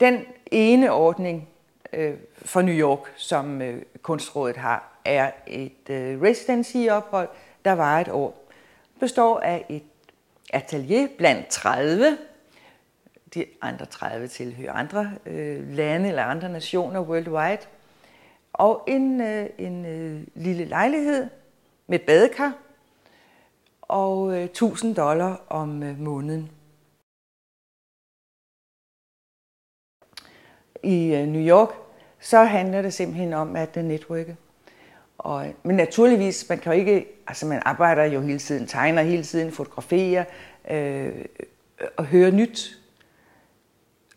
Den ene ordning øh, for New York, som øh, Kunstrådet har, er et øh, residency-ophold, der var et år. Består af et atelier blandt 30. De andre 30 tilhører andre øh, lande eller andre nationer worldwide. Og en, øh, en øh, lille lejlighed med badekar og øh, 1000 dollar om øh, måneden. I øh, New York, så handler det simpelthen om at netværke. Og, øh, men naturligvis, man kan jo ikke, altså man arbejder jo hele tiden, tegner hele tiden, fotograferer øh, og hører nyt.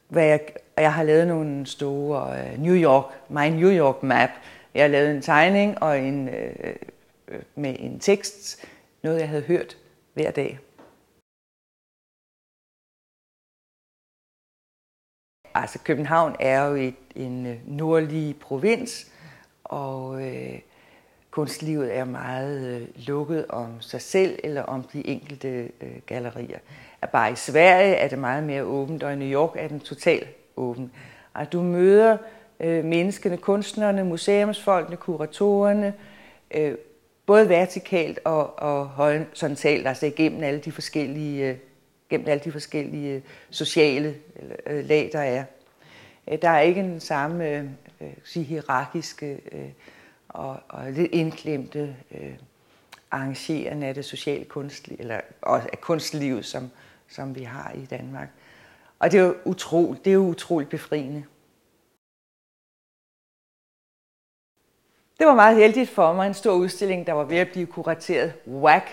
Hvad jeg, jeg har lavet nogle store øh, New York, my New York map. Jeg har lavet en tegning og en, øh, øh med en tekst, noget jeg havde hørt hver dag. Altså København er jo et, en øh, nordlig provins, og øh, kunstlivet er meget øh, lukket om sig selv eller om de enkelte øh, gallerier. At bare i Sverige er det meget mere åbent, og i New York er den totalt åben. Og du møder øh, menneskene, kunstnerne, museumsfolkene, kuratorerne, øh, både vertikalt og, og horisontalt, altså igennem alle de forskellige, øh, gennem alle de forskellige øh, sociale øh, lag, der er. Øh, der er ikke den samme øh, sige, hierarkiske øh, og, og lidt indklemte øh, arrangerende af det sociale kunstliv, eller også af kunstlivet, som, som vi har i Danmark. Og det er jo utroligt, det er jo utroligt befriende. Det var meget heldigt for mig, en stor udstilling, der var ved at blive kurateret WAC,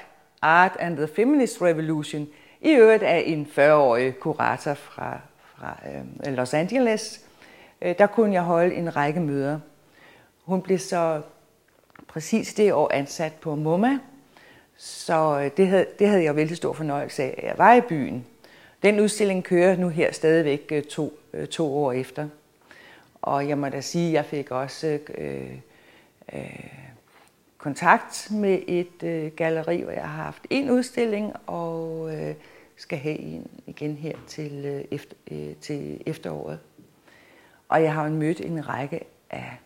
Art and the Feminist Revolution, i øvrigt af en 40-årig kurator fra, fra øh, Los Angeles. Øh, der kunne jeg holde en række møder. Hun blev så præcis det år ansat på MoMA, så øh, det havde, det havde jeg vældig stor fornøjelse af. Jeg var i byen. Den udstilling kører nu her stadigvæk øh, to, øh, to år efter. Og jeg må da sige, at jeg fik også øh, øh, kontakt med et øh, galleri, hvor jeg har haft en udstilling, og øh, skal have en igen her til, øh, efter, øh, til efteråret. Og jeg har mødt en række af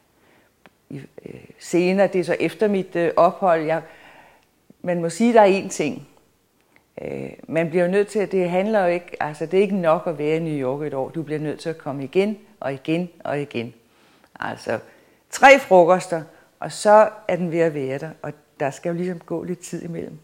øh, senere, det er så efter mit øh, ophold, jeg, man må sige, at der er én ting. Øh, man bliver nødt til, at det handler jo ikke, altså det er ikke nok at være i New York et år, du bliver nødt til at komme igen og igen og igen. Altså tre frokoster, og så er den ved at være der, og der skal jo ligesom gå lidt tid imellem.